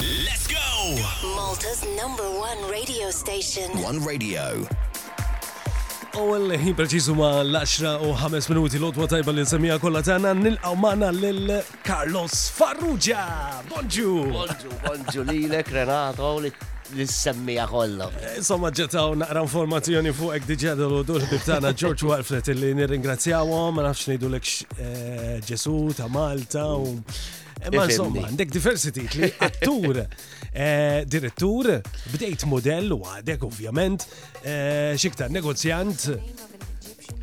Let's go! Malta's number one radio station. One radio. U l-ħin preċiżu ma l-10 u 5 minuti l-otwa tajba li semija kollha tagħna nilqgħu magħna lil Carlos Farrugia. Bonġu! Bonġu, bonġu lilek Renato li l-semmija kollha. Insomma ġetaw naqra informazzjoni fuq ek diġà dalu dur bibtana George Warflet li nirringrazzjawhom, ma nafx ngħidulek eh, Ġesu ta' Malta u Imma insomma, għandek diversi titli, attur, eh, direttur, bdejt modell u għadek ovvjament, eh, xiktar negozjant.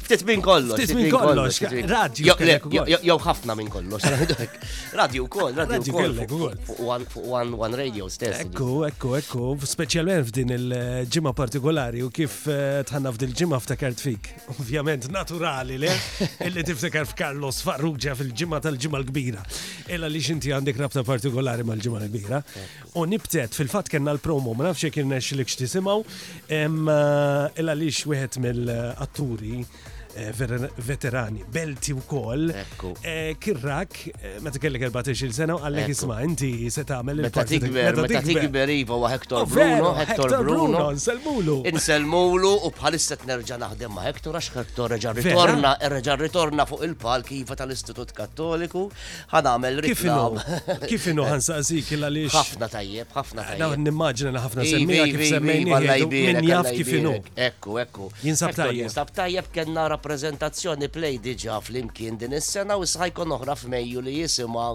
Ftit minn kollox. Ftit minn kollox. Radju. Jew ħafna minn kollox. Radju wkoll, radju wkoll. Fuq one radio stess. Ekku, ekku, ekku. Speċjalment f'din il-ġimgħa partikolari u kif eh, tħanna f'dil ġimgħa ftakart fik. Ovvjament naturali le, illi tiftakar f'Carlos Farrugia fil-ġimgħa tal-ġimgħa l-kbira. Illa li xinti għandek rabta partikolari mal-ġimgħa l-kbira. U nibtet fil-fatt kellna l-promo, ma nafx jekk irnex li tisimgħu, eh, illa li wieħed mill-atturi eh, veterani, belti u koll, eh, kirrak għalek, eh, meta kellek 14 sena u għalek isma, inti se tagħmel il-parti. Meta tikber, meta tikber iva wa Hector oh, Bruno, Hector Bruno. Inselmulu. Inselmulu u bħalissa nerġa' naħdem ma' Hector għax Hector reġa' ritorna, reġa' ritorna fuq il-palk iva tal-Istitut Kattoliku. Ħanamel riklab. Kif inhu ħansaqsik il għaliex. Ħafna tajjeb, ħafna tajjeb. Nimmaġina ħafna iva, semmija kif iva, iva, semmejni. Min jaf kif inhu. Ekku, ekku. Jinsab Hector tajjeb. jinsab tajjeb kellna rappreżentazzjoni play diġà flimkien din is-sena u issa jkun oħra f'Mejju li jisimha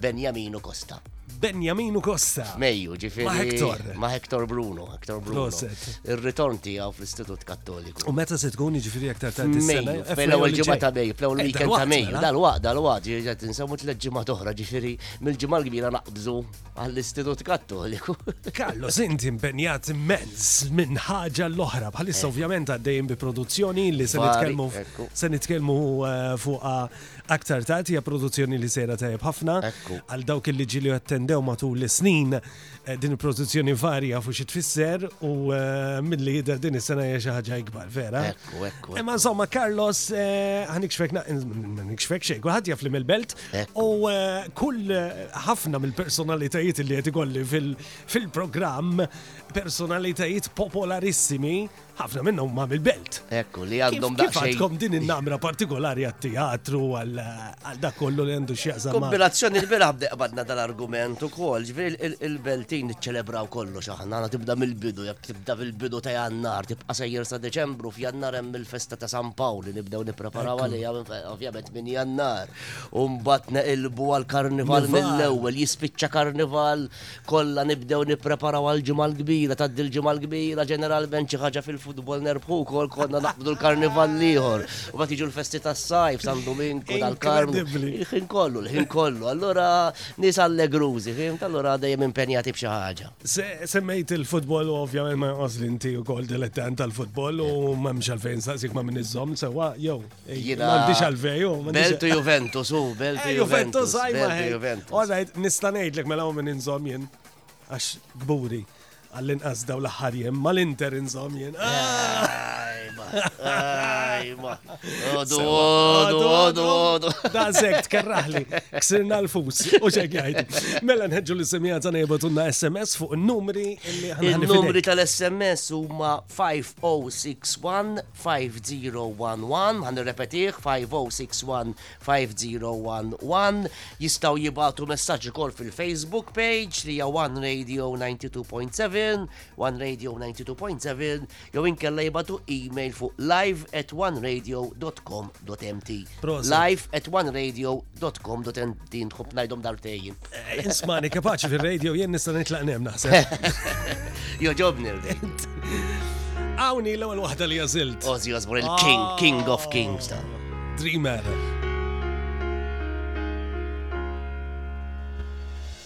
Benjaminu Costa. Benjaminu Costa. F'Mejju, ġifieri. Ma' Hector. Ma' Hector Bruno, Hector Bruno. Proset. Ir-ritorn tiegħu fl-Istitut Kattoliku. U meta se tkun jiġifieri aktar tard is-sena? Mejju, eh, fejn l-ewwel li ġimgħa ġej. ta' Mejju, fl-ewwel Eh, weekend ta' dal-waqt, Mejju, mela. dal-waqt, dal-waqt, ġiet insemmu tliet ġimgħat oħra, ġifieri mill-ġimgħa l-kbira naqbżu għall-Istitut Kattoliku. Kallo, zinti impenjat immens minn ħaġa l-oħra, bħalissa eh. ovvjament għaddejjem bi produzzjoni li se nitkellmu se nitkellmu eh, fuqa aktar tard hija produzzjoni li sejra tajjeb ħafna għal dawk il ġili attendew matul is-snin eh, din il-produzzjoni varja fuq xi tfisser u milli jidher din is-sena hija xi ħaġa ikbar vera. Imma insomma Carlos ħanikxfek naqinxfek xejn, kulħadd jaf li mill-belt U kull ħafna mill-personalitajiet li qed ikolli fil-programm, personalitajiet popolarissimi, ħafna minnhom ma' mill-belt. Ekku, li għandhom daqsxejn. Kif għandkom din in-namra partikolari għat-teatru għal dak kollu li għandu x'jaqsam. Kombinazzjoni li bira bdeq badna dal-argument ukoll, ġifieri il-Beltin iċċelebraw kollox aħna, tibda mill-bidu, jekk tibda fil-bidu ta' Jannar, tibqa' sejjer sa' Deċembru, f'Jannar hemm il-festa ta' San Pawl li nibdew nippreparaw għalija. Ovvjament minn jannar, u mbagħad neqilbu għal karnival mill-ewwel, jispiċċa karnival, kollha nibdew nippreparaw għal ġimgħa l-kbira, tgħaddi l-ġimgħa l-kbira, ġeneralment xi ħaġa fil-futbol nerbħu wkoll konna naqbdu l-karnival l-ieħor. U qed jiġu l-festi tas-sajf, San Dominku, dal-Karm. Il-ħin kollu, il-ħin kollu. Allura nies allegrużi, fim, allura dejjem impenjati b'xi ħaġa. Semmejt il-futbol u ovvjament ma jqos li inti wkoll dilettant tal-futbol u m'hemmx għalfejn saqsik ma' min iżżomm sewa jew M'għandix għalfej, u. Belt u Juventus, u Belt u eh, Juventus. Juventus, All right, nista' ngħidlek mela u minn inżomm jien. Għax gburi għall-inqas daw l-aħħar jien mal-Inter inżomm jien. Ajma. Għodu, għodu, għodu, għodu. Da' zek, tkerraħli. Ksirna l-fus. U xek jgħid. Mela nħedġu l-semija ta' nejbatunna SMS fuq il-numri. Il-numri tal-SMS huma 5061 5011 ħa nirrepetih 50615011 jistgħu jibgħatu messaġġ ukoll fil-Facebook page li hija One Radio 92.7 One Radio 92.7 jew inkella jibgħatu email fuq live at oneradio.com.mt live at oneradio.com.mt Dotcom, dot en din tħobb najdom dartejn. Eh, Insmani, kapaċi fil-radio, jien nista' nitlaq nem naħseb. Joġobni l-bejt. Għawni l-ewwel waħda li jażilt. Ozzy Osbourne, il-King, ah. King of Kings ta' Dreamer.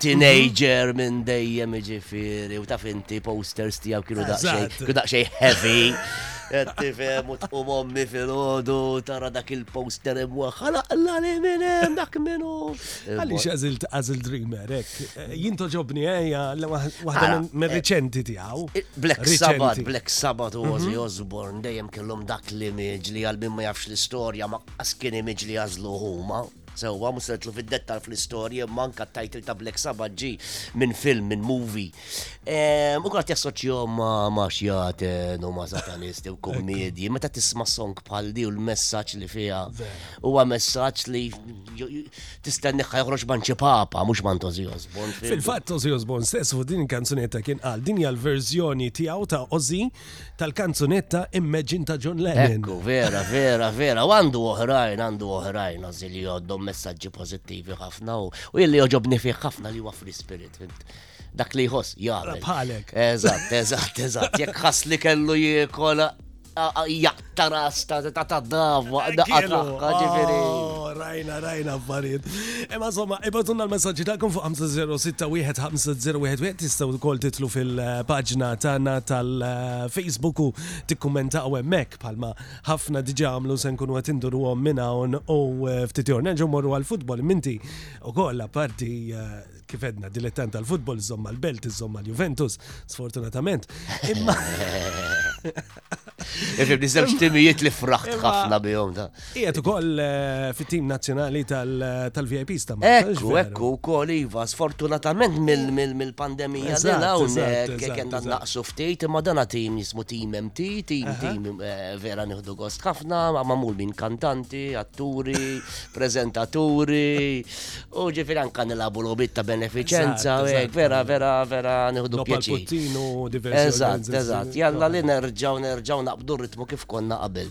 teenager minn dejjem iġifiri, u taf inti posters tijaw kienu daqxej, kienu daqxej heavy. Tifem u tqum ommi fil-ħodu, tara dak il-poster imwa, ħalaqla li minnem dak minu. Għalix għazilt għazil dreamer, ek. Eh, jinto ġobni għajja, eh, waħda minn eh, reċenti tijaw. Black Sabbath, Black Sabbath u Ozzy mhm. Osbourne, dejjem kellhom dak l-image li għalbim ma jafx l-istoria, ma askin image li għazlu huma. Sewwa, mhux se nidħlu fid-dettal fl-istorja, imma anke t-title ta' Black Sabbath ġi minn film, minn movie. Ehm, u għat jassoċjom ma' maċjat, no ma' satanisti u kommedji, meta tisma' song bħal di u l-messaġġ li fiha. Huwa messaġġ li tistenni ħajħroġ manċi papa, mhux man Tozi Osborne. Fil-fatt Tozi Osborne stess fuq din il-kanzunetta kien qal din hija l-verżjoni tiegħu ta' Ozzy tal-kanzunetta Imagine ta' John Lennon. Ekku, vera, vera, vera. U għandu oħrajn, għandu oħrajn, għazzi li għoddom messagġi pozittivi ħafna u illi joġobni fih ħafna li huwa free spirit. Dak li jħoss, jgħal. Bħalek. Eżatt, eżatt, eżatt. Jek ħas li kellu jiekola, jgħal. ta' rasta, ta' ta' dava, da' għadlaħka, ġifiri. Oh, rajna, rajna, affarijiet. Imma somma, ibatunna l-messagġi ta'kom fuq 5061501 tistaw kol titlu fil-pagġna tana tal-Facebook u tikkumenta u emmek palma ħafna diġa għamlu sen kunu għat induru għom minna u eh, ftit jorna ġomorru għal-futbol minti u kol la parti eh, kif għedna, dilettant tal-futbol, iżomm mal-belt, iżomm mal-Juventus, sfortunatament. Imma. Ifim, nizzemx timijiet li fraħt ħafna bihom ta. Ijet u koll eh, fit-tim nazjonali tal-VIP sta. Ekku, ekku, koll Iva, sfortunatament mill-pandemija. Zawnek, eh, eh, kena naqsu ftit, imma dana tim jismu tim MT, tim tim vera nieħdu gost ħafna, ma mamul minn kantanti, atturi, prezentaturi, U ġifiri anka nilabu logħbiet ta' benefiċenza, u hekk vera vera vera nieħdu pjaċir. Eżatt, eżatt, jalla li nerġgħu nerġgħu naqbdu ritmu kif konna qabel.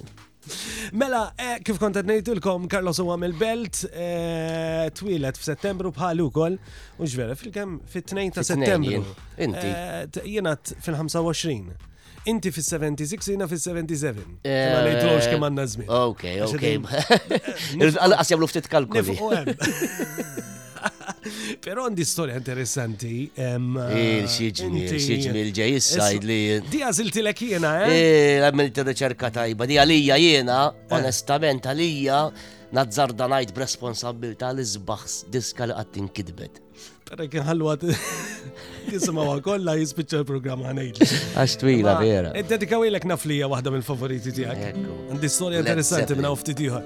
Mela, eh, kif kont qed ngħidilkom Carlos huwa mill-Belt, eh, twilet f'Settembru bħal ukoll, u ġvera fil-kemm fit-2 ta' Settembru. Inti. Eh, jiena fil-25. Inti fis-76 jiena fis-77. Eh, ma ngħidlux kemm għandna żmien. Ok, ok. Għalqas jagħmlu ftit kalkoli. Però għandi storja interessanti. Il-xieġmi, il-xieġmi l-ġej jissajd li. Di għaziltilek jena, eh? eh għamilt il-reċerka tajba, di għalija jena, eh. onestament għalija, nazzarda najt b'responsabilta li zbaħs diska li għattin kidbet. Tara kien ħallu għad jisimawa kolla jispicċa l-programm għanajt. Għax twila vera. Id-dedikaw ilek naflija wahda minn favoriti tijak. Għandi storja interessanti minna ufti tiħor.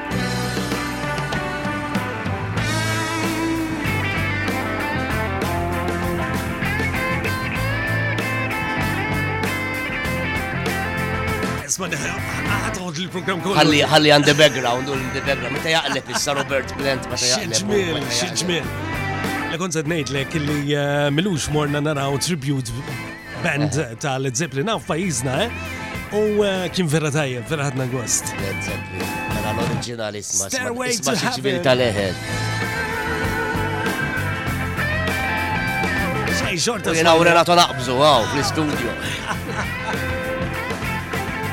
Ħalli ħalli għandi background u l background meta jaqleb issa Robert Plant meta jaqleb. X'ġmiel, x'ġmiel. Lekon se ngħidlek li eh, milux morna naraw tribute band eh. ta' Led Zeppelin għaw f'pajjiżna, eh? U eh, kien vera tajjeb, vera ħadna gost. Led Zeppelin, vera l-oriġinali isma' Stairway to Heaven. tal-eħel. Xej, xorta. Jena u Renato naqbżu, għaw, fl-studio.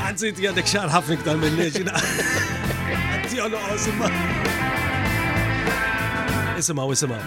Għanzi, jgħadek xar ħafna iktar minn leġina. Għanzi, għallu għazumma. Isimaw, isimaw.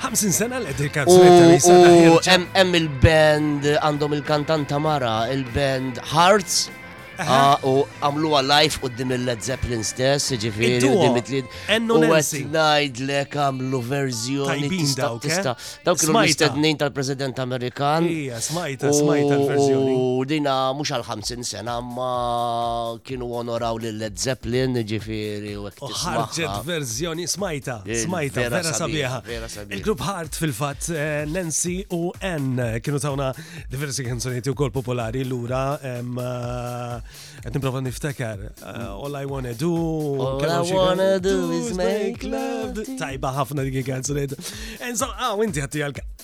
50 sena l edi kanzunetta Hemm il-band għandhom il-kantanta mara, il-band Hearts. Ah, u għamluha live u dim il-Led Zeppelin stess, ġifiri, u dim it-lid. U għet najdlek għamlu verżjoni. Tista, dawk kienu mistednin tal-President Amerikan. Ija, smajta, smajta l-verżjoni. U dina mux għal-50 sena, ma kienu onoraw l-Led Zeppelin, ġifiri, u U ħarġet verżjoni smajta, smajta, vera sabiħa. Il-grupp Hart fil-fat, eh, Nancy u Ann eh, kienu tawna diversi kanzonieti u kol popolari l-ura. Għet eh, niprofa niftakar. All I wanna do. All I wanna do is make love. Tajba ħafna dik kanzoniet. Enzo, għaw, ah, inti għatti għalka.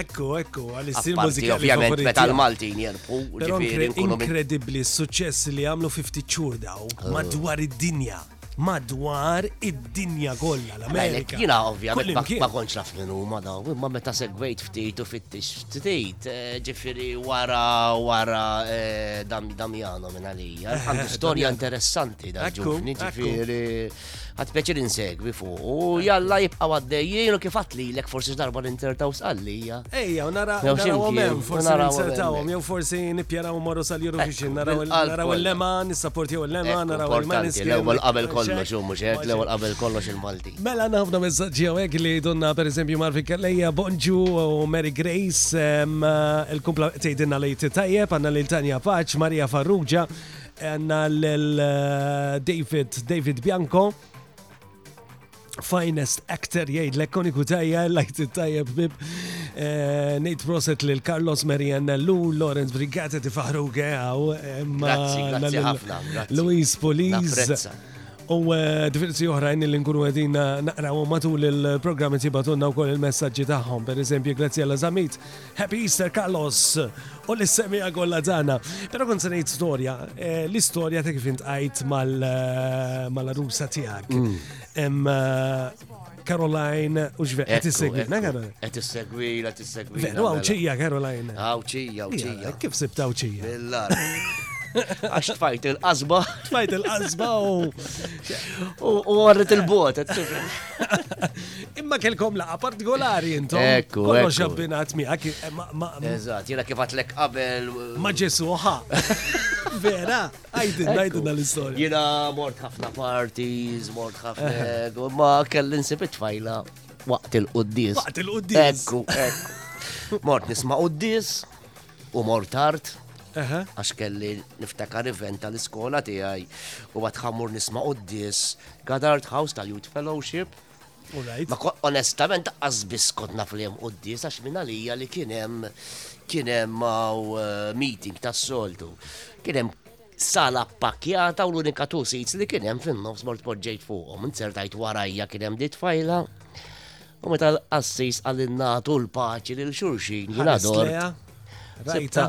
Ekku, ekku, għal-istil mużika. Ovvijament, meta l-Maltin jerbu, ġifiri. Inkredibli s-suċess li għamlu 50 ċur daw, ah. madwar id-dinja madwar id-dinja kollha l-Amerika. Jina ovvjament ma kontx naf minn huma daw, imma meta segwejt ftit u fittix ftit, eh, ġifieri wara wara eh, Damjano minn għalija. Eh, Għandu storja interessanti da ġufni ġifieri. Għad pjaċir insegwi fuq u jalla jibqa' għaddejjien u kif għat lilek forsi x'darba nintertaw sqallija. Ejja, u nara narawhom hemm, forsi nintertawhom, jew forsi nippjanaw morru sal-Eurovision, naraw il-lema, nissaportjaw il-lema, naraw il-Maniskin. L-ewwel qabel kollox, u mhux hekk, l-ewwel qabel kollox il-Malti. Mela għandna ħafna messaġġi hawnhekk li donna pereżempju Marvin Kalleja, Bonġu u Mary Grace, il-kumpla tgħidilna lejt tajjeb, għandna lil Tanja Paċ, Maria Farrugia, Għanna l-David, David Bianco. Finest actor jgħidlek koni kutajja lajt tajjeb bib. Eh, Nate Proset lil Carlos Marian Lu, Lawrence Brigata ti faħru għaw. Eh, grazzi, grazzi ħafna. Luis Poliz. U eh, diversi oħrajn li nkunu għedin naqraw matul il-programmi tibatunna u koll il-messagġi taħħom. Per eżempju, grazzi għalla Zamit Happy Easter Carlos u l-semija kollha tagħna. Però kont se ngħid storja, eh, l-istorja ta' kif intqajt eh, mal-arusa tiegħek. Mm. Eh, Caroline u ġve, qed issegwi, na Caroline? Qed issegwi, qed issegwi. Veru għawċija Caroline. Għawċija, għawċija. Kif sibt għawċija? Għax tfajt il-qasba. Tfajt il-qasba u. U għarret il-bot, Imma kelkom laqa partikolari intom. Ekku, Kollox ekku. abbinat miegħek. eh, ma- ma- Eżatt, jiena kif għatlek qabel. Ma ġesu ħa. Vera, għajdin, għajdin l-istoria. Jiena mort ħafna parties, mort ħafna. ekku, Ma kelli nsib it-tfajla waqt il-quddis. Waqt il-quddis. Ekku, ekku. Mort nisma' quddis u mort tard. Aha. għax kelli niftakar event tal-iskola tiegħi u għat ħammur nisma' quddis Gadard House tal-Youth Fellowship Ma onestament daqqas biss kont naf li hemm quddis għax minn għalija li kien hemm kien hemm eh, meeting tas-soltu. Kien hemm sala pakjata u l-unika two seats li kien hemm fin-nofs mort poġġejt fuqhom. Insertajt warajja kien hemm dit fajla. U meta l-qassis għal-innatu l-paċi lil xurxin, jina dort. Rajta.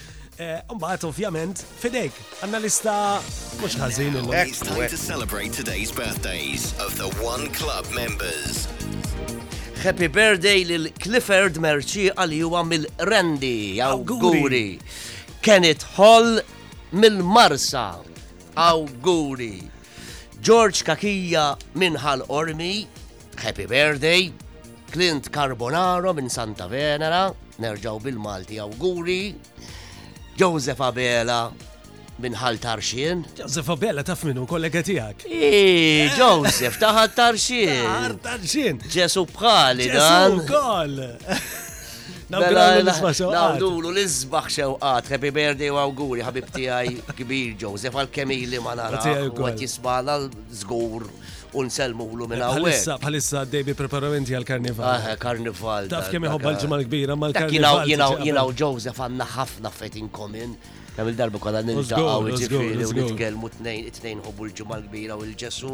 Eh, Mbagħad ovvjament fidejk għandna lista mhux ħażin illum. It's time to celebrate today's birthdays of the One Club members. Happy birthday lil Clifford Merċi għal huwa mill-Rendi, awguri. Kenneth Hall mill-Marsa, awguri. George Kakija minn Hal Ormi, Happy birthday, Clint Carbonaro minn Santa Venera, nerġaw bil-Malti awguri, Joseph Abela minn ħal tarxien. Joseph Abela taf minnu kollega tijak. Ii, Joseph taħal tarxien. Ħal tarxien. Ġesu bħali dan. Ġesu kol. Nawdulu l izbax xewqat, happy birthday u awguri, ħabib tijaj kbir Joseph, għal-kemili ma nara, għat jisbala l-zgur. u nsellmulu minn hawnhekk. Bħalissa bħalissa dej bi preparamenti għal karnival. Ah, karnival. Taf kemm iħobba l-ġimgħa l-kbira mal-karnival. Jiena u Joseph għandna ħafna fejt inkomin. Kemm il-darba kollha niltaqgħu ġifieri u nitkellmu tnejn it-tnejn ħobbu l-ġimgħa l-kbira u l-Ġesu,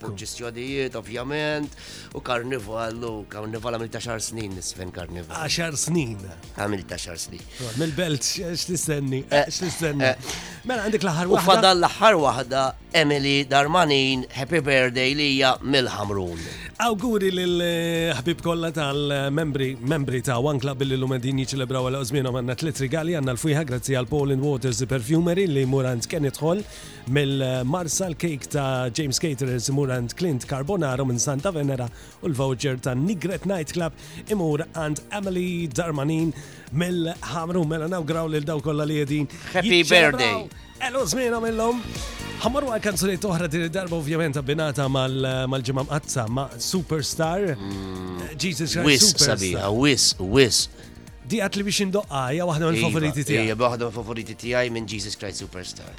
proċessjonijiet ovvjament, u karnival u karnival għamil ta' xar snin nisfen karnival. Għaxar snin. Għamil ta' xar snin. Mill-belt x'tistenni, eh, x'tistenni. Eh, eh. Mela għandek l-aħħar waħda. U fadal l-aħħar waħda Emily Darmanin, happy birthday lija mill-Ħamrun. Awguri l-ħbib kollha tal-membri membri ta' One Club billi l din jiċelebraw għal żmienhom għandna tliet rigali għandna l-fwiħa grazzi għal Paul in Waters Perfumery li Murant kien idħol mill-Marsa l-kejk ta' James Caterers Murant Clint Carbonaro minn Santa Venera u l-voucher ta' Nigret Night Club imur għand Emily Darmanin mill-ħamru mela nawgraw lil daw kollha li jedin. Happy birthday! Għelu żmienhom illum. Ħammorru għal kanzuniet oħra din id-darba ovvjament abbinata mal-ġimgħa mqazza ma' Superstar. Mm. Jesus Christ. Wis sabiħa, wis, wis. Di għat li biex indoqqa, hija waħda mill favoriti tiegħi. Hija waħda mill favoriti tiegħi minn Jesus Christ Superstar.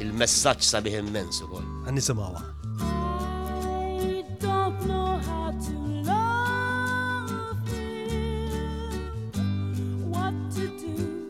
Il-messaġġ sabiħ immens ukoll. Għannisimgħuha. to do.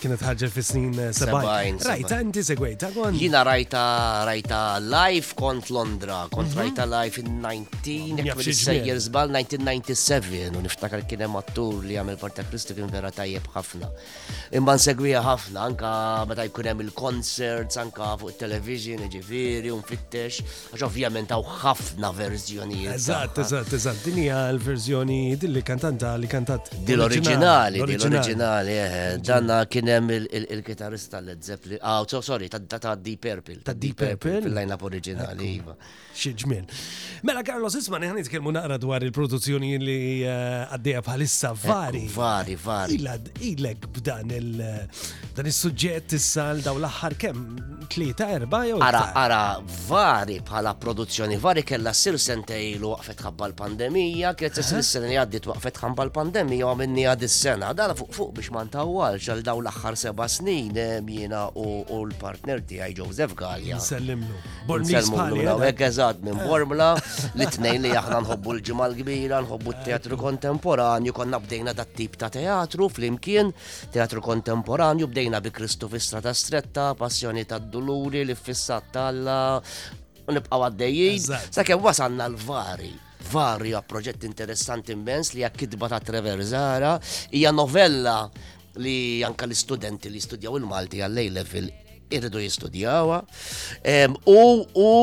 kienet ħarġet fis snin 70. Rajta, inti segwejta kont? Jina rajta, rajta live kont Londra, kont mhm. rajta live in 1997, 1997, u niftakar kien hemm attur li għamil parta Kristu kien vera tajjeb ħafna. Imma nsegwija ħafna, anka meta jkun hemm il-concerts, anka fuq television, ġifieri, u nfittex. Għax ovvjament hawn ħafna verżjonijiet. Eżatt, eżatt, eżatt. Din hija l-verżjoni din li kantanta li kantat. Din l-oriġinali, din l-oriġinali, eh, eh, danna kien hemm il-kitarist tal-Led Zeppelin. Ah, sorry, ta' Deep Purple. Ta' Deep Purple. Il-lineup oriġinali, iva. Xi ġmien. Mela Carlos isma' neħan nitkellmu naqra dwar il-produzzjoni li eh, għaddejja bħalissa vari. Vari, vari. Ilek b'dan il-suġġett issa l-daw l-aħħar kemm Tlieta, erba' jew Ara, iktar. ara, vari bħala produzzjoni, vari kellha ssir sentej ilu waqfet ħabba l-pandemija, kienet se ssir is-sena li għaddiet waqfet ħabba l-pandemija u għamilniha dis-sena. Dan fuq fuq biex ma ntawwalx għal dawn l-aħħar seba' snin eh, jiena u u l-partner tiegħi Joseph Gallia. Nsellimlu. Bornis Nselmu bħali. l-għuna għada. għek eżad minn Bormla, li tnejn li aħna nħobbu l-ġimgħa l-kbira, nħobbu t-teatru kontemporanju, konna bdejna dat tip ta' teatru flimkien, Teatru kontemporanju bdejna bi Kristu fi Strata Stretta, Passjoni tad-Duluri, l-Iffissat t'Alla, u nibqgħu għaddejjin. Sakemm wasalna l-vari varja proġett interessanti immens li hija kitba ta' Trevor Zara, hija novella li anka l-istudenti li studjaw il-Malti għall-A-level Irridu jistudjawha. U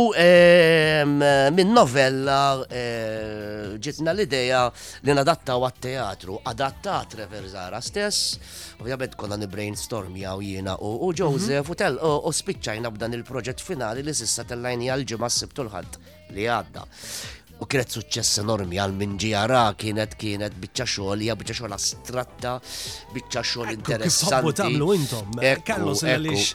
minn novella eh, ġitna l-idea li nadattaw għat-teatru. Adattat Reverzara stess, ovvjament konna nibrainstorm jaw jiena u mhm. Joseph u tel u spiċċajna b'dan il-proġett finali li sissa tellajni għal-ġimgħa s-sibtu l-ħadd li għadda. U kienet suċċess enormi għal minn ġiara kienet kienet biċċa xogħol hija biċċa xogħol astratta, biċċa xogħol interessanti. Kif tagħmlu intom? Carlos għaliex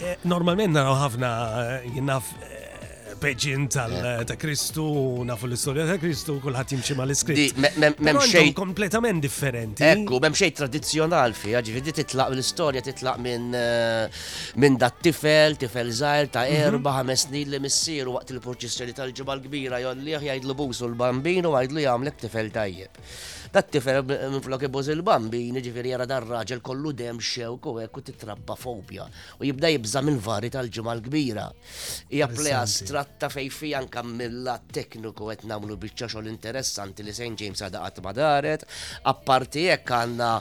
eh, normalment naraw ħafna eh, jinnaf eh, peġin tal ta' Kristu, nafu l-istoria ta' Kristu, kullħat jimxi ma l-iskript. Memxej. kompletament differenti. Ekku, memxej tradizjonal fija, ġifidi titlaq l-istoria, titlaq minn minn dat tifel, tifel żgħir ta' mhm. erba' ħames snin li missieru waqt il-purċissjoni tal-ġimgħa l-kbira jollih jgħidlu busu l-bambin u għajdlu jagħmlek tifel tajjeb. Dat tifel minn flok ibuż il-bambin, jiġifieri jara dar raġel kollu dem xew u hekk u titrabba fobja u jibda jibża' mill-vari tal-ġimgħa l-kbira. Hija plea stratta fejn fi anke mill-lat tekniku qed nagħmlu biċċa xogħol interessanti li St. James għadha qatt ma daret. Apparti hekk għandna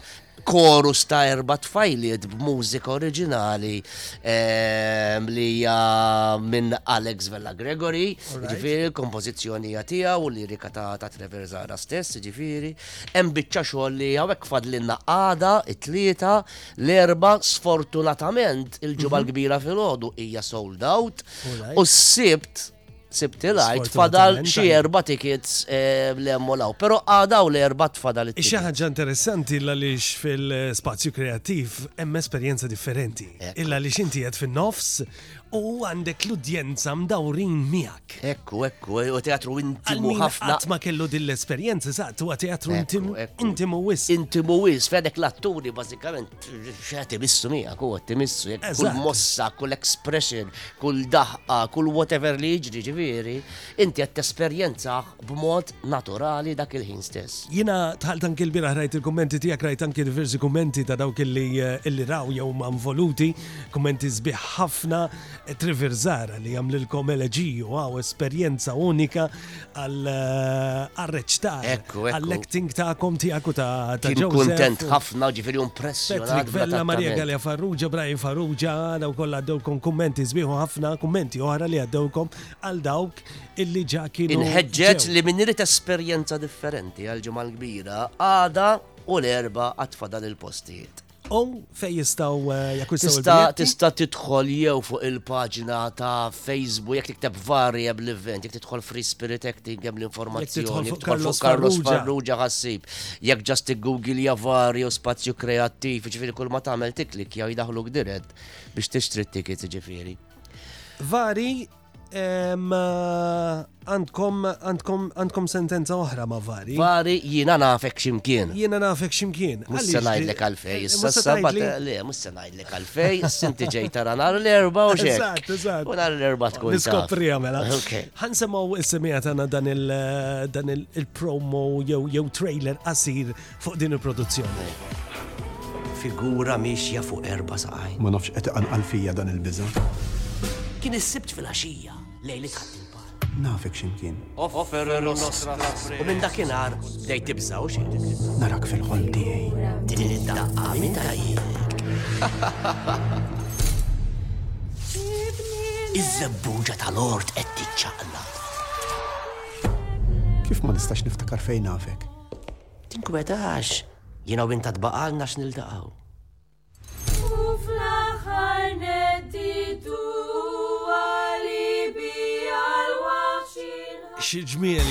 Chorus ta' erba' tfajliet b'mużika oriġinali ehm, li hija minn Alex Vella Gregory, ġifieri kompożizzjoni hija tiegħu u lirika ta' ta' Trevor Zara stess, ġifieri. Hemm biċċa xogħol li hawnhekk fadlinna għada it-tlieta l-erba' sfortunatament il-ġimgħa mhm. l-kbira filgħodu hija sold out u s-sibt Sibtilajt fadal xi erba' tickets eh, li hemm law, però għadaw l erba' tfadal it Xi ħaġa interessanti illa li fil-spazju kreattiv hemm esperjenza differenti. Illa li xinti qed fin-nofs u għandek l-udjenza mdawrin miegħek. Ekku, ekku, eh, u teatru intimu ħafna. Qatt ma kellu din l-esperjenza, sa' tu teatru intimu wis. Intimu wis, fedek l-atturi bażikament Xħat imissu miegħek, u għat imissu, jek kull mossa, kull expression, kull daħqa, kull whatever li jiġri ġiviri, inti għat esperjenzaħ b'mod naturali dak il-ħin stess. Jina tħalt anki l-biraħ rajt il-kommenti tijak, rajt anki diversi kommenti ta' dawk illi eh, raw jew ma' involuti, kommenti zbiħ ħafna, Trevor Zara li għamlilkom eleġiju għaw esperjenza unika, għal-arreċtar, għall-acting ta' kom tijaku ta' ta' Kien kontent ħafna ġifiri un Patrick Vella, Maria Galia Farrugia, Brian Farrugia, daw kolla għaddewkom kummenti zbiħu ħafna, kummenti oħra li għaddewkom għal dawk illi ġa kienu. Inħedġet li minn irid esperjenza differenti għal ġimgħa l-kbira għada u l-erba għatfadal il-postijiet. U fej jistaw eh, jakkwistaw il-biljetti? Tista' tidħol jew fuq il-paġna ta' Facebook jekk tikteb varjeb l-event, jekk tidħol Free Spirit Acting hemm l-informazzjoni, tidħol fuq Carlos Farrugia ħassib. Jekk ġast tiggugilja varju spazju kreattiv, ġifieri kull ma tagħmel tiklik jew jidaħluk dirett biex tixtri t-tickets ġifieri. Vari Għandkom għandkom sentenza oħra ma' vari. Vari jiena nafek ximkien. Jiena nafek ximkien. Mhux se ngħidlek għalfej, eh, issa s-sabat le, mhux se ngħidlek għalfej, sinti ġej tara nhar l-erba u xejn. Eżatt, eżatt. U nhar l-erba tkun. Niskopri għamela. Ħansemgħu is-semija tagħna dan il-promo jew trailer qasir fuq din il-produzzjoni. Figura miexja fuq erba' saqajn. Ma nafx qed iqanqal fija dan il-biża'. Kien is-Sibt filgħaxija, lejliet Ħadd il-Pal. Nafek x'imkien. Offer nostra. U minn dakinhar bdejt tibża' u xejn. Narak fil-ħolm tiegħi. Din id-daqqa minn tajjeb. Iż-żebbuġa tal-ort qed tiċċaqlaq. Kif ma nistax niftakar fejn nafek? Tinkwetax, jiena u int għad baqalna x'niltaqgħu. Xi ġmiel.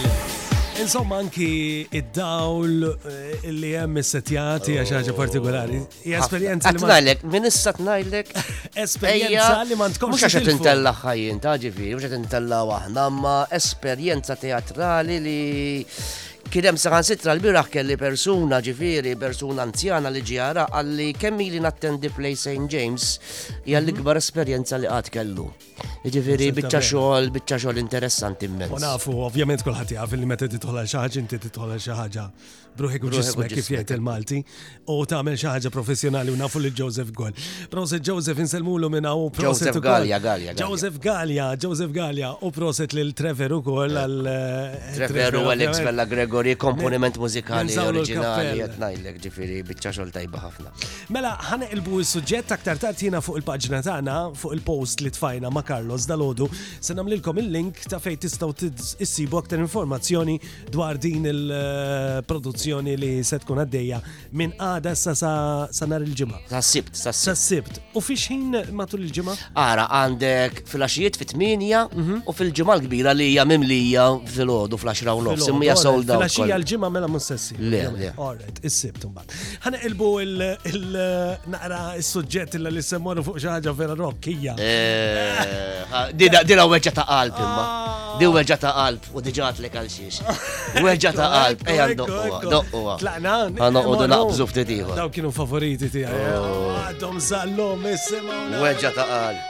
Insomma anki id-dawl eh, li hemm is-setjati għax ħaġa partikolari. Hija esperjenza li ngħidlek, minn issa tnajlek. Esperjenza li ma tkomx. Mhux għax intella ħajjin ta' ġifi, mhux qed intella waħna, ma esperjenza teatrali li kienem saħan sitra l-biraħ kelli persuna ġifiri, persuna anzjana li ġjara għalli kemmi li nattendi Play St. James jgħalli mhm. gbar esperienza li għad kellu. Ġifiri, bicċa xogħol, bicċa xogħol interessanti immens. U nafu, ovvjament kullħat jgħaf li meta titħol xaħġa, inti titħol xaħġa Bruħek u ġismek kif jgħid il-Malti. U tagħmel xi ħaġa professjonali u nafu li Joseph Gol. Proset Joseph inselmulu minn hawn proset. Joseph Gallia, Gallia. Joseph Gallia, Joseph Gallia u proset lil Trevor ukoll għal eh, Trevor u Alex Bella Gregory komponiment mużikali oriġinali qed ngħidlek ġifieri biċċa xogħol tajba ħafna. Mela ħana ilbu s-suġġett aktar tard jiena fuq il-paġna tagħna fuq il-post li tfajna ma' Carlos Dalodu se nagħmlilkom il-link ta' fejn tistgħu issibu aktar informazzjoni dwar din il-produzzjoni li se tkun għaddejja minn għada sa sa nar il-ġimgħa. Sa sibt, sa sibt. U fiex ħin matul il-ġimgħa? Ara għandek fil-għaxijiet fit-tminja mhm. u fil-ġimgħa l-kbira li hija mimlija fil-ħodu fl-10 u nofs, imma sold out. Fil-għaxija l-ġimgħa mela mhux sessi. Le, le. Alright, is-sibt Ħanqilbu il-naqra il-sujġet illa li semmonu fuq xaħġa vera rokkija. Eh, dina weġġa ta' qalb imma. Ah. Di weġġa ta' qalb u diġat li għal xiex. Weġġa ta' qalb, eja doqwa, doqwa. Tlaqna. Għanna u dina bżuf t-tiħu. Daw kienu favoriti ti għaj. Oh. Għadhom zallom, isimgħu. Weġġa ta' qalb.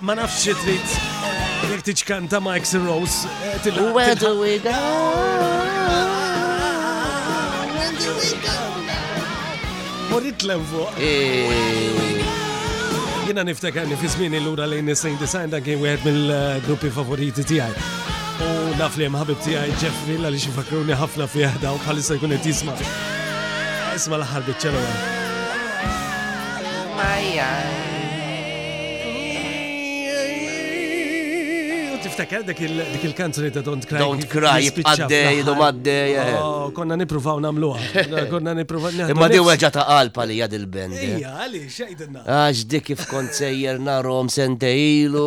Ma nafx xi trid jekk tiċkanta ma' X Rose. Where do we go? Morrit l fuq. Jena niftakarni fi żmien l-ura lejn is-sejn design dan kien wieħed mill-gruppi favoriti tiegħi. U naf li mħabib tiegħi Jeff Villa li xifakruni ħafna fi ħda u bħalissa jkun qed jisma'. Isma' l-aħħar biċċa l-ewwel. Tiftakar dik il-kanzuni ta' Don't Cry. Don't Cry, għaddej, dom għaddej. Eh. Oh, konna nipruvaw namluha. Konna nipruvaw. Imma di weġa ta' qalb għalija dil-band. Eh. Ija, għalli, xejdinna. Għax dik kif kont sejjer narom sentejlu,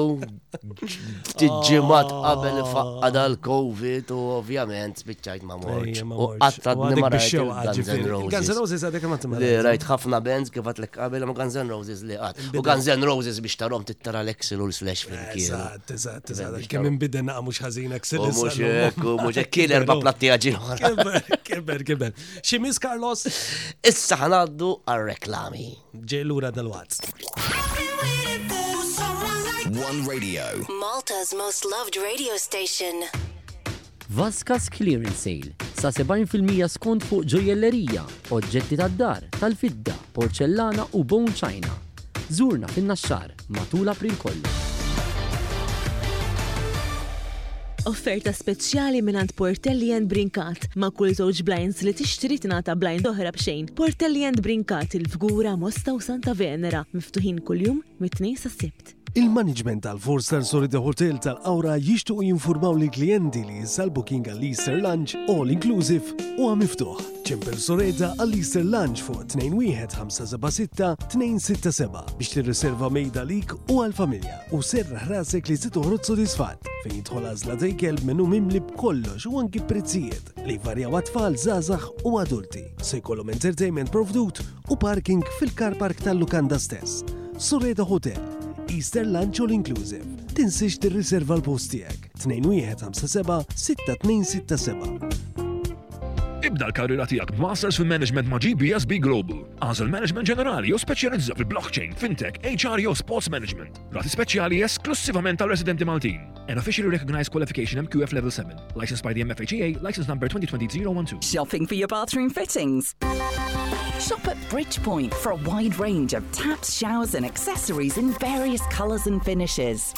Ftit ġimgħat qabel faqqa dal-Covid u ovvjament spiċċajt ma morċ. U qattad li ma rajt Guns N' Roses. Guns N' Roses għadek ma timma. Li rajt ħafna bands kif għat qabel ma Guns N' Roses li qatt. U Guns N' Roses biex tarom tittara l-Excel u l-Slash fil-kien. Eżatt, eżatt, eżatt. Kemm imbiden naqa mhux ħażin Excel. Mhux hekk, mhux hekk kien erba' platti għaġin. Kiber, kiber. Xi mis Carlos? Issa ħanaddu għal reklami. Ġej lura dalwaqt. One Radio. Malta's most loved radio station. Vaskas Clearance Sale sa 70% skont fuq ġojellerija, oġġetti tad-dar, tal-fidda, porċellana u bone china. Zurna fin-naxxar. matul April kollu. Offerta speċjali mingħand Portelli and Brincat. Ma' kull żewġ blinds li tixtri tingħata blind oħra b'xejn. Portelli and Brincat il-Fgura, Mosta u Santa Venera miftuħin kuljum mit-tnejn sas-Sibt. Il-management tal-Forster Soride Hotel tal-Awra jixtuq jinformaw li klijenti li jissalbu kinga li Easter Lunch All Inclusive u għamiftuħ. Ċempel Soreta għall-Easter Lunch fuq 21576-267 biex tirriserva mejda lik u għall-familja u serraħ rasek li se toħroġ sodisfatt fejn jidħol għażla ta' ikel menu mimli b'kollox u anki prezzijiet li jvarjaw għat-tfal, żgħażagħ u adulti. Se jkollhom entertainment provdut u parking fil-car park tal-lukanda stess. Soreta Hotel, Easter Lunch All Inclusive. Tinsiex tirriserva l-post tiegħek. 2157 6267 Ibda l-karriera tiegħek b'Masters fil-Management ma' GBSB Global. Għażel Management Ġenerali jew speċjalizza fil-blockchain, fintech, HR jew sports management. Rati speċjali esklussivament tal residenti Maltin. An officially recognized qualification MQF Level 7. Licensed by the MFHEA, license number 2020-012. Shopping for your bathroom fittings. Shop at Bridgepoint for a wide range of taps, showers and accessories in various colours and finishes.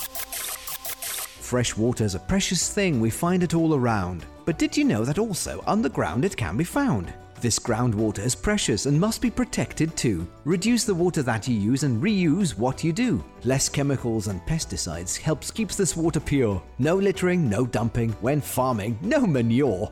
Fresh water is a precious thing, we find it all around. But did you know that also underground it can be found? This groundwater is precious and must be protected too. Reduce the water that you use and reuse what you do. Less chemicals and pesticides helps keeps this water pure. No littering, no dumping, when farming, no manure.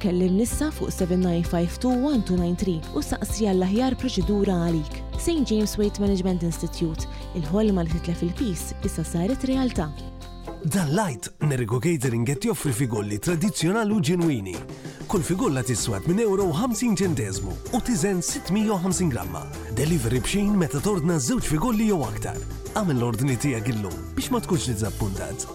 Kellem l-issa fuq 79521293 u saqsi għall-aħjar proċedura għalik. St James Waste Management Institute, il-ħolma li titlef il-piż issa saret realtà. Dan l-għid, Nerigo Catering qed joffri figolli tradizzjonali u ġenwini. Kull figolla tiswed minn euro u 50 ċenteżmu u tiżen 650 gramma. Delivery b'xejn meta tordna żewġ figolli jew aktar. Agħmel l-ordni tiegħek illum biex ma tkunx diżappuntat.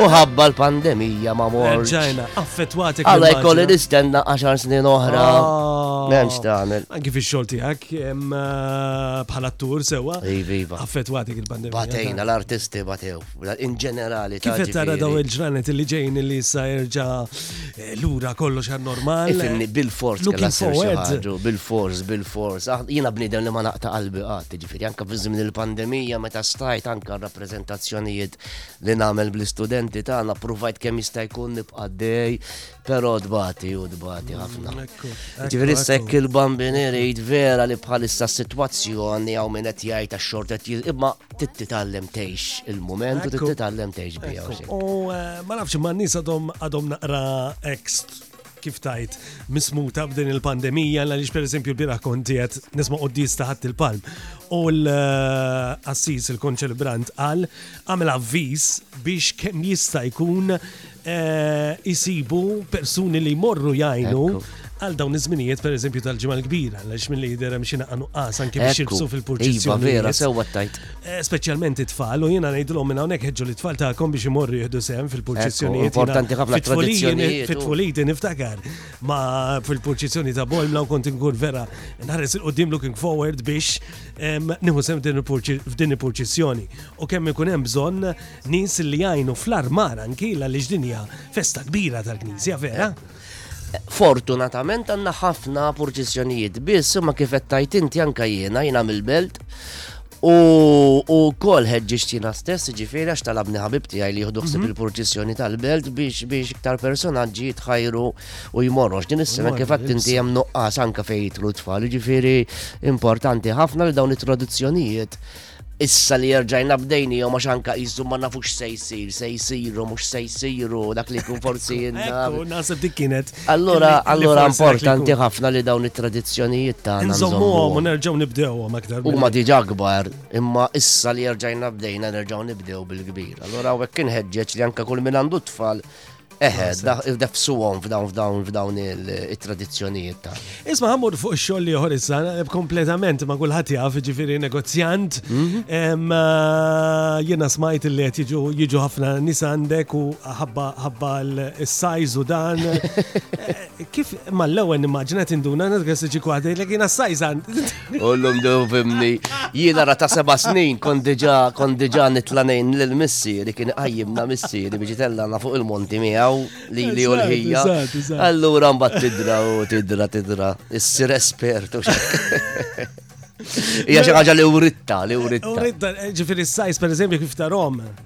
U ħabba l-pandemija ma morx. Ġajna, affettwati kif. Għala jkolli nistenna 10 snin oħra. Ah. Memx tagħmel. Anki fix-xogħol tiegħek eh, bħala tur sewwa. Iva. Affettwati il-pandemija. Batejna l-artisti batew, in ġenerali. Kif qed tara daw il-ġranet li ġejn li issa jerġa' eh, lura kollox għan normal. Ifimni bil-fors kellha ħaġu, bil-fors, bil-fors. Ah, jiena bniedem li ma naqta' qalbi qatt, ġifieri anke fi żmien il-pandemija meta stajt anke rappreżentazzjonijiet li nagħmel bl-istudenti tagħna pruvajt kemm jista' jkun nibqa' dej, però dbati u dbati ħafna. Mm, Ġifieri sekk il-bambin irid vera li bħalissa s-sitwazzjoni hawn min qed jgħid għax-xorta imma titgħallem tgħix il-mument u titgħallem tgħix biha. U eh, ma nafx ma nies għadhom għadhom naqra ex kif tajt mismuta b'din il-pandemija għaliex pereżempju l-bieraħ konti qed nisma' qudies taħat il-palm. U l-assis il-konċelebrant qal għamel avviż biex kemm jista' jkun jisibu eh, persuni li jmorru jgħinu għal dawn iż-żminijiet per eżempju tal-ġimgħa l-kbira, għaliex mill-li jidher hemm xi naqanu qas anke biex jirbsu fil-purċizzjoni. Iva, vera, sewwa tajt. speċjalment it-tfal, u jiena ngħidilhom minn hawnhekk ħeġġu li tfal tagħkom biex imorru jieħdu sehem fil-purċissjonijiet. Importanti ħafna tradizzjonijiet. Fit-tfuliti niftakar ma fil-purċissjoni ta' Bolmla u kont inkun vera nħares il-qudiem looking forward biex nieħu sehem f'din il-purċissjoni. U kemm ikun hemm bżonn nies li jgħinu fl-armar anki l-għaliex dinja festa kbira tal-Knisja vera. Fortunatament għandna ħafna purċissjonijiet biss, imma kif qed tajt inti anka jiena jiena mill-belt U kol ħedġiġtina stess, ġifiri għax talabni ħabibti għaj li jihdu xsib mhm. il-purċissjoni tal-belt biex biex iktar personaġġi jitħajru u jmorrox. Din is-sena kif għattinti jem nuqqas anka fej jitlu tfal, ġifiri importanti ħafna li dawn it-tradizzjonijiet Issa li jerġajna bdejnijom għax anka jissu ma nafux se jsir, se jsiru, mux se jsiru, dak li kun forsi jinna. Nasib dik kienet. Allora, allora importanti ħafna li dawn it-tradizzjonijiet ta' nżommu għom u nerġaw nibdew għom aktar. U ma diġa gbar, imma issa li jerġajna bdejna nerġaw nibdew bil-kbir. Allora, għek kien ħedġeċ li anka kull min għandu tfal Eħe, dafsuhom f'dawn f'dawn f'dawn il-tradizzjonijiet ta'. Isma' ħammur fuq ix-xogħol li joħor issa eh, kompletament ma' kulħadd jaf, ġifieri negozjant. Mhm. Eh, jiena smajt li qed jiġu ħafna nies għandek u ħabba l-sajż u dan. Eh, Kif mal-ewwel nimmaġina tinduna nirga se ġiku għadejlek jiena s-sajżan. Ullum du fimni, jiena ra ta' seba' snin kont diġà kont diġà nitla' ngħin lil missieri kien qajjimna missieri biex itellana fuq il-monti miegħu li li u l-ħija. Allura mbagħad tidra u tidra tidra, issir espert u Hija xi ħaġa li uritta, li uritta. Uritta, ġifieri s-sajż pereżempju kif tarhom.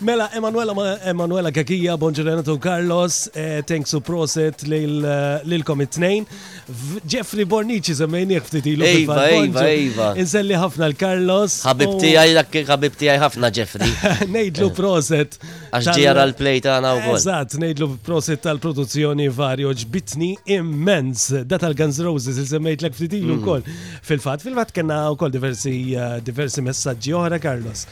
Mela, Emanuela, Emanuela Gagija, Bonġurenato Carlos, eh, thanks u proset lilkom it-tnejn. Jeffrey Bornici semmejnieh ftit ilu. Iva, iva, iva. Inselli ħafna l-Carlos. Ħabib tiegħi dak ħabib tiegħi ħafna Jeffrey. Nejdlu eh. proset. Għax ġiera l-play tagħna wkoll. Eżatt, nejdlu proset tal-produzzjoni varjo ġbitni immens. Dat tal Guns Roses il semmejtlek ftit ilu mm. wkoll. Fil-fatt, fil-fatt kellna wkoll diversi eh, diversi messaġġi oħra, Carlos.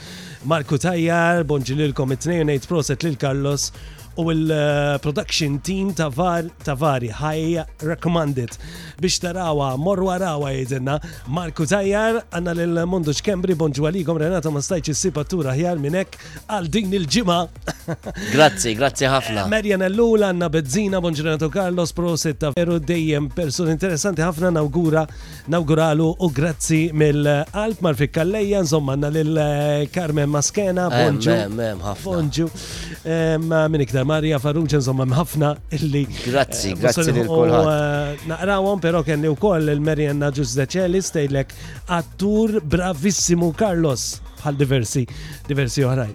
Marku Tajjar, bonġu lilkom it-tnejn u ngħid proset lil Carlos u l-production team ta' var ta' vari high recommended biex tarawa morru arawa jidinna Marku Tajjar għanna l-mundu ċkembri bonġu għalikom Renata ma stajċ issib attura ħjar minnek għal din il-ġimgħa. Grazzi, grazzi ħafna. Marian Ellula għanna bezzina bonġu Renato Carlos proset ta' veru dejjem person interessanti ħafna nawgura Nawguralu u grazzi mill-qalb Marfik Calleja, nżomm għandna lil Carmen Maskena, Bonġu. Hemm, hemm, hemm, ħafna. Bonġu. Em, Min iktar Marja Farrugia, nżomm hemm ħafna illi. Grazzi, eh, grazzi lil u, kulħadd. eh, Naqrawhom però kelli wkoll il-Marianna Ġużdeċeli stejlek attur bravissimu Carlos bħal diversi diversi oħrajn.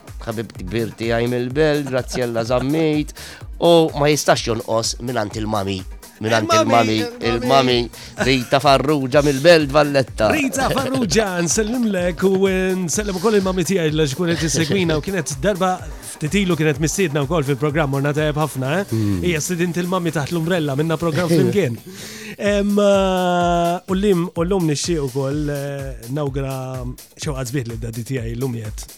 ħabib kbir tiegħi mill-belt, Grazzjella Zammit, u ma jistax jonqos mingħand il-mami. Mingħand il-mami, il-mami Rita Farrugia mill-belt Valletta. Rita Farrugia, nsellimlek u nsellim ukoll il-mami tiegħi li xkun qed segwina u kienet darba titilu kienet missiedna wkoll fil-programm morna tajjeb ħafna, eh? Hmm. Hija sidint il-mami taħt l-umbrella minna programm flimkien. Eh, u l-lim u l-lum nixxieq ukoll eh, nawgra xewqat zbiet li d-dadi tiegħi l-lum jett.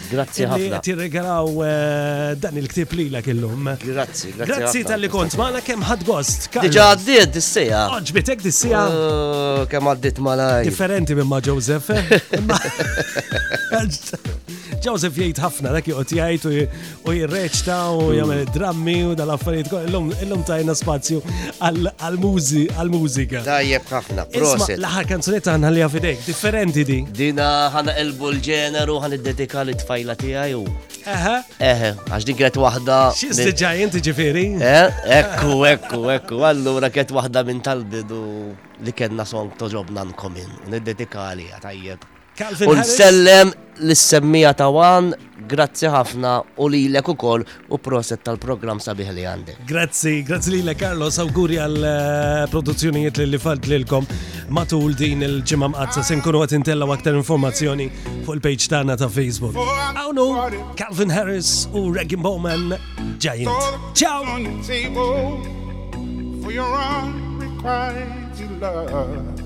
Grazzi ħafna. Illi qed jirregalaw eh, dan il-ktieb lilek illum. Grazzi, grazzi. Grazzi tal-li kont magħna kemm ħadd gost. Diġà għaddiet dis-sija. Oġbitek dis-sija. Oh, kemm għaddiet malaj. Differenti minn ma' Joseph. Eh? Joseph jgħid ħafna dak joqgħod jgħid u jirreċta u jagħmel drammi u dal-affarijiet illum tajna spazju għal-mużi, għal-mużika. Tajjeb ħafna, proset. L-aħħar kanzunetta għanna li għafidek, differenti di. Dina ħana elbu l-ġeneru, ħan id-dedika li tfajla tijaj u. Eħe. Eħe, għax din kienet wahda. Xizdi ġajenti ġifiri? Eh, ekku, ekku, ekku. Allura kienet wahda minn tal-bidu li kena song toġobna nkomin. Nid-dedika li tajjeb. U nsellem l-semmija ta' wan, grazzi ħafna u li l-ek u koll u proset tal-program sabiħ li għandi. Grazzi, grazzi li l-ek Carlos, awguri għal-produzzjonijiet eh, li falt lilkom matul din il-ġimam għadza sen kunu għat intella u aktar informazzjoni fuq il-page tagħna ta' Facebook. Għawnu, Calvin Harris u Reggie Bowman ġajin. Ciao! For your unrequited love